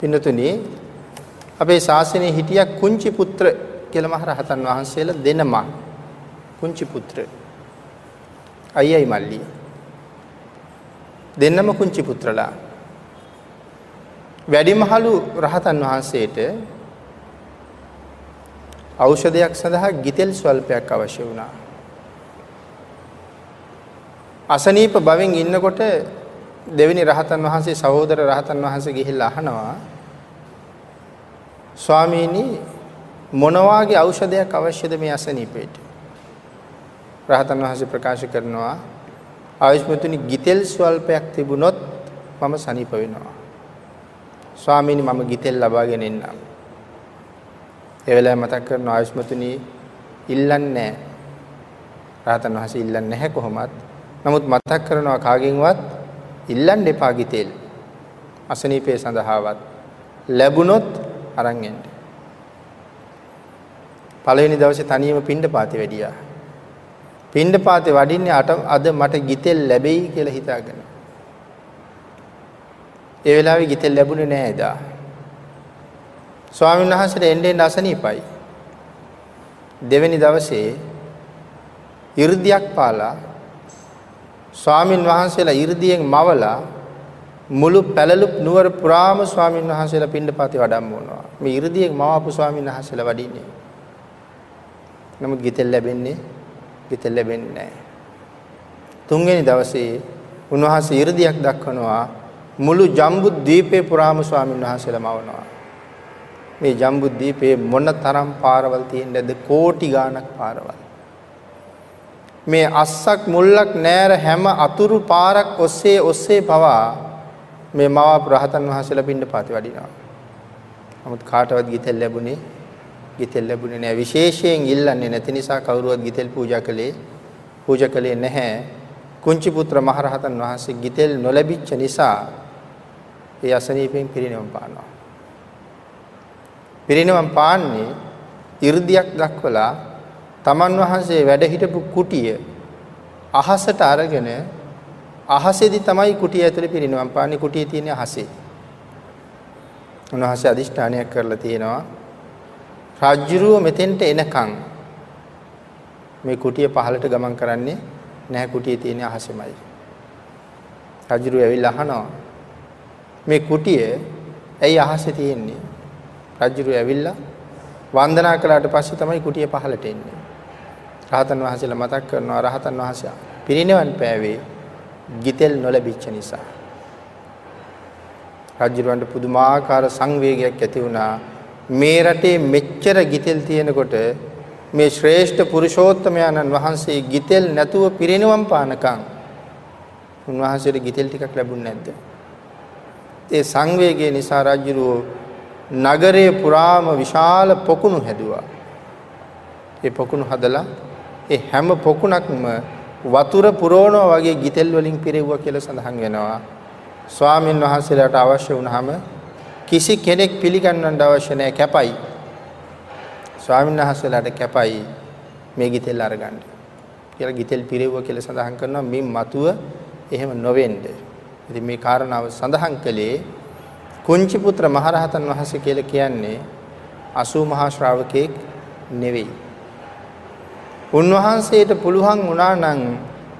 පින්නතුනි අපේ ශාසනයේ හිටිය කුංචි පුත්‍ර කියලා මහ රහතන් වහන්සේලා දෙනම කුංචි පුත්‍ර. අයියයි මල්ලි. දෙන්නම කුංචි පුත්‍රලා. වැඩිමහලු රහතන් වහන්සේට ඖෂධයක් සඳහා ගිතෙල් ස්වල්පයක් අවශ්‍ය වුණා. අසනීප බවෙන් ඉන්නකොට දෙවෙනි රහතන් වහන්සේ සහෝදර රහතන් වහන්සේ ගිහිල්ලා අහනවා ස්වාමීනි මොන වාගේ ඖෂධයක් අවශ්‍යද මේ අසනීපේට? රහතන් වහන්සේ ප්‍රකාශ කරනවා ආයුෂ්මතුනි ගිතෙල් ස්වල්පයක් තිබුණොත් මම සනීප වෙනවා. ස්වාමීනි මම ගිතෙල් ලබාගෙන එන්නම්. ඒ වෙලාවේ මතක් කරන ආයුෂ්මතුනි ඉල්ලන්නේ නැහැ. රහතන් වහන්සේ ඉල්ලන්නේ නැහැ කොහොමත්. නමුත් මතක් කරනවා කාගෙන්වත් ඉල්ලන්න එපා ගිතෙල්. අසනීපේ සඳහාවත් ලැබුණොත් අරන් එන්න. පළවෙනි දවසේ තනියම පින්ඩපාතේ වැඩියා. පින්ඩපාතේ වඩින්නේ අද මට ගිතෙල් ලැබෙයි කියලා හිතාගෙන. ඒ වෙලාවේ ගිතෙල් ලැබුණේ නෑ එදා. ස්වාමීන් වහන්සේට එන්නේ අසනීපයි. දෙවෙනි දවසේ 이르දියක් පාලා ස්වාමින් වහන්සේලා 이르දියෙන් මවලා මුළු පැලලුප් නුවර පුරාම ස්වාමින් වහන්සේලා පිණ්ඩපාතේ වඩම්මනවා. මේ 이르දියෙන් මවපු ස්වාමින් වහන්සේලා වඩින්නේ. නමුත් ගිතෙල් ලැබෙන්නේ ගිතෙල් ලැබෙන්නේ නැහැ. තුන්වෙනි දවසේ උන්වහන්සේ 이르දියක් දක්වනවා මුළු ජම්බු දීපේ පුරාම ස්වාමින් වහන්සේලා මවනවා. මේ ජම්බු දීපේ මොන තරම් පාරවල් තියෙන්නද කෝටි ගාණක් පාරවල්. මේ අස්සක් මුල්ලක් නෑර හැම අතුරු පාරක් ඔස්සේ ඔස්සේ පවා මේ මව රහතන් වහන්සේලා පින්න පාති වඩිනවා. නමුත් කාටවත් ගිතෙල් ලැබුණේ ගිතෙල් ලැබුණේ නෑ විශේෂයෙන් ඉල්ලන්නේ නැති නිසා කවුරුවත් ගිතෙල් පූජා කළේ පූජා කළේ නැහැ. කුංචි පුත්‍ර මහරහතන් වහන්සේ ගිතෙල් නොලැබිච්ච නිසා ඒ අසනීපෙන් පිරිනවම් පානවා. පිරිනවම් පාන්නේ 이르දියක් දක්වලා තමන් වහන්සේ වැඩ හිටපු කුටිය අහසට අරගෙන අහසේදී තමයි කුටිය ඇතුලේ පිරිනවම් පාන්නේ කුටියේ තියෙන අහසේ. උන්වහන්සේ අදිෂ්ඨානයක් කරලා තියෙනවා රාජ්‍යරුව මෙතෙන්ට එනකන් මේ කුටිය පහළට ගමන් කරන්නේ නැහැ කුටියේ තියෙන අහසෙමයි. රාජ්‍යරුව ඇවිල්ලා අහනවා මේ කුටිය ඇයි අහසේ තියෙන්නේ? රජුරු ඇවිල්ලා වන්දනා කළාට පස්සේ තමයි කුටිය පහළට එන්නේ. රහතන් වහන්සේලා මතක් කරනවා රහතන් වහන්සේ පිරිනිවන් පෑවේ ගිතෙල් නොලැබිච්ච නිසා. රජුරවන්ට පුදුමාකාර සංවේගයක් ඇති වුණා. මේ රටේ මෙච්චර ගිතෙල් තියෙනකොට මේ ශ්‍රේෂ්ඨ පුරුෂෝත්තමයන්න් වහන්සේ ගිතෙල් නැතුව පිරිනිවන් පානකම් උන්වහන්සේට ගිතෙල් ටිකක් ලැබුණ නැද්ද? ඒ සංවේගය නිසා රජුරෝ නගරයේ පුරාම විශාල පොකුණු හැදුවා. ඒ පොකුණු හදලා ඒ හැම පොකුණක්ම වතුර පුරවනවා වගේ ගිතෙල් වලින් පිරෙව්වා කියලා සඳහන් වෙනවා. ස්වාමින් වහන්සේලාට අවශ්‍ය වුණාම කිසි කෙනෙක් පිළිගන්නන්න අවශ්‍ය නැහැ කැපයි. ස්වාමින් වහන්සේලාට කැපයි මේ ගිතෙල් අරගන්න. කියලා ගිතෙල් පිරෙව්වා කියලා සඳහන් කරනවා මින් මතුව එහෙම නොවෙන්නේ. ඉතින් මේ කාරණාව සඳහන් කළේ කුංචි පුත්‍ර මහරහතන් වහන්සේ කියලා කියන්නේ 80 මහා ශ්‍රාවකෙක් නෙවෙයි. උන්වහන්සේට පුළුවන් වුණා නම්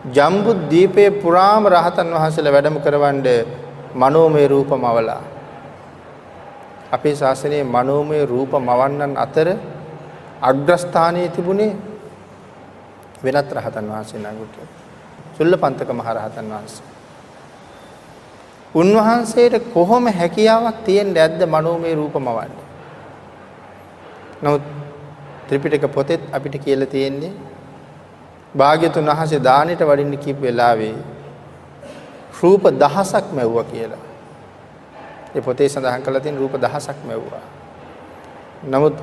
ජම්බු දීපේ පුරාම රහතන් වහන්සේලා වැඩම කරවන්න මනෝමය රූපමවලා. අපේ ශාසනයේ මනෝමය රූපමවන්නන් අතර අග්‍රස්ථානයේ තිබුණේ වෙනත් රහතන් වහන්සේ නඟුට. චුල්ලපන්තක මහ රහතන් වහන්සේ. උන්වහන්සේට කොහොම හැකියාවක් තියෙන්නේ නැද්ද මනෝමය රූපමවන්න? නමුත් ත්‍රිපිටක පොතෙත් අපිට කියලා තියෙන්නේ භාග්‍යතුන් වහන්සේ දානෙට වඩින්න කීප වෙලාවේ රූප දහසක් මැව්වා කියලා. ඒ පොතේ සඳහන් කරලා තියෙන රූප දහසක් මැව්වා. නමුත්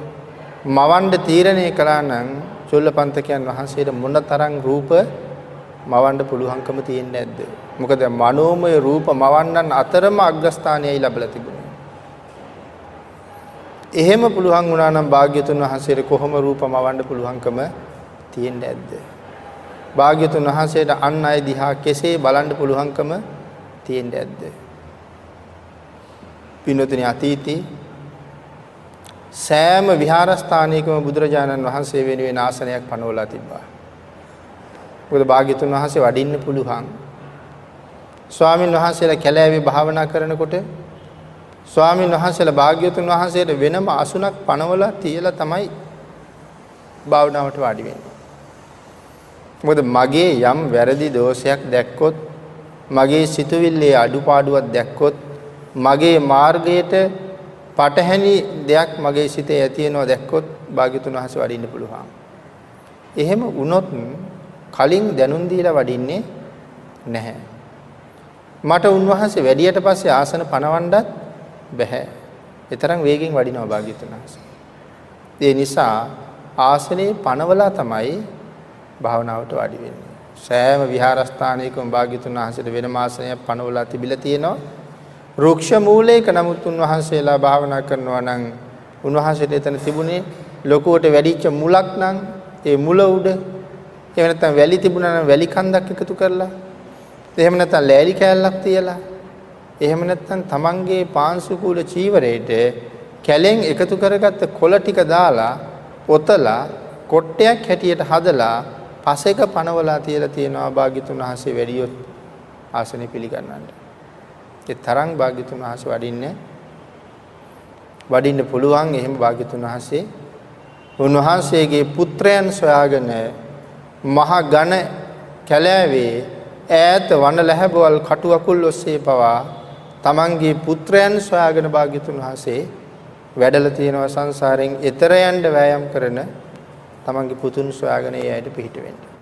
මවන්න තීරණය කළා නම් චුල්ලපන්තකයන් වහන්සේට මොනතරම් රූප මවන්න පුළුවන්කම තියෙන්නේ නැද්ද? මොකද මනෝමය රූප මවන්නන් අතරම අග්‍රස්ථානයයි ලැබලා තිබුණේ. එහෙම පුළුවන් වුණා නම් භාග්‍යතුන් වහන්සේට කොහොම රූප මවන්න පුළුවන්කම තියෙන්නේ නැද්ද? භාග්‍යතුන් වහන්සේට අන් අය දිහා කෙසේ බලන්න පුළුවන්කම තියෙන්නේ නැද්ද? පින්නතුනි අතීතේ සෑම විහාරස්ථානයකම බුදුරජාණන් වහන්සේ වෙනුවෙන් ආසනයක් පනවලා තිබ්බා. මොකද භාග්‍යතුන් වහන්සේ වඩින්න පුළුවන්. ස්වාමින් වහන්සේලා කැලෑවේ භාවනා කරනකොට ස්වාමින් වහන්සේලා භාග්‍යතුන් වහන්සේට වෙනම අසුනක් පනවලා තියලා තමයි භාවනාවට වාඩි වෙන්නේ. මොකද මගේ යම් වැරදි දෝෂයක් දැක්කොත් මගේ සිතුවිල්ලේ අඩුපාඩුවක් දැක්කොත් මගේ මාර්ගයට පටහැනි දෙයක් මගේ සිතේ ඇති වෙනවා දැක්කොත් භාග්‍යතුන් වහන්සේ වඩින්න පුළුවන්. එහෙම වුණොත් කලින් දැනුම් දීලා වඩින්නේ නැහැ. මට උන්වහන්සේ වැඩියට පස්සේ ආසන පනවන්නත් බෑ. ඒ තරම් වේගෙන් වඩිනවා භාග්‍යතුන් වහන්සේ. ඒ නිසා ආසනේ පනවලා තමයි භාවනාවට වාඩි වෙන්නේ. සෑම විහාරස්ථානයකම භාග්‍යතුන් වහන්සේට වෙනම ආසනයක් පනවලා තිබිලා තියෙනවා. රුක්ෂ මූලයක නමුත් උන්වහන්සේලා භාවනා කරනවා නම් උන්වහන්සේට එතන තිබුණේ ලොකුවට වැඩිච්ච මුලක් නම් ඒ මුල උඩ එහෙම නැත්නම් වැලි තිබුණා නම් වැලි කන්දක් එකතු කරලා එහෙම නැත්නම් ලෑලි කෑල්ලක් තියලා එහෙම නැත්නම් තමන්ගේ පාංශුකූල චීවරයට කැලෙන් එකතු කරගත්ත කොළ ටික දාලා පොතලා කොට්ටයක් හැටියට හදලා පසෙක පනවලා තියලා තියෙනවා භාග්‍යතුන් වහන්සේ වැඩියොත් ආසනෙ පිළිගන්නන්න. ඒ තරම් භාග්‍යතුන් වහන්සේ වඩින්නේ වඩින්න පුළුවන් එහෙම භාග්‍යතුන් වහන්සේ උන්වහන්සේගේ පුත්‍රයන් සොයාගෙන මහ ඝන කැලෑවේ ඈත වන ලැබවල් කටු අකුල් ඔස්සේ පවා තමන්ගේ පුත්‍රයන් සොයාගෙන භාග්‍යතුන් වහන්සේ වැඩලා තියෙනවා සංසාරයෙන් එතර යන්න වෑයම් කරන තමන්ගේ පුතුන් සොයාගෙන ඒ අයට පිහිට වෙන්න.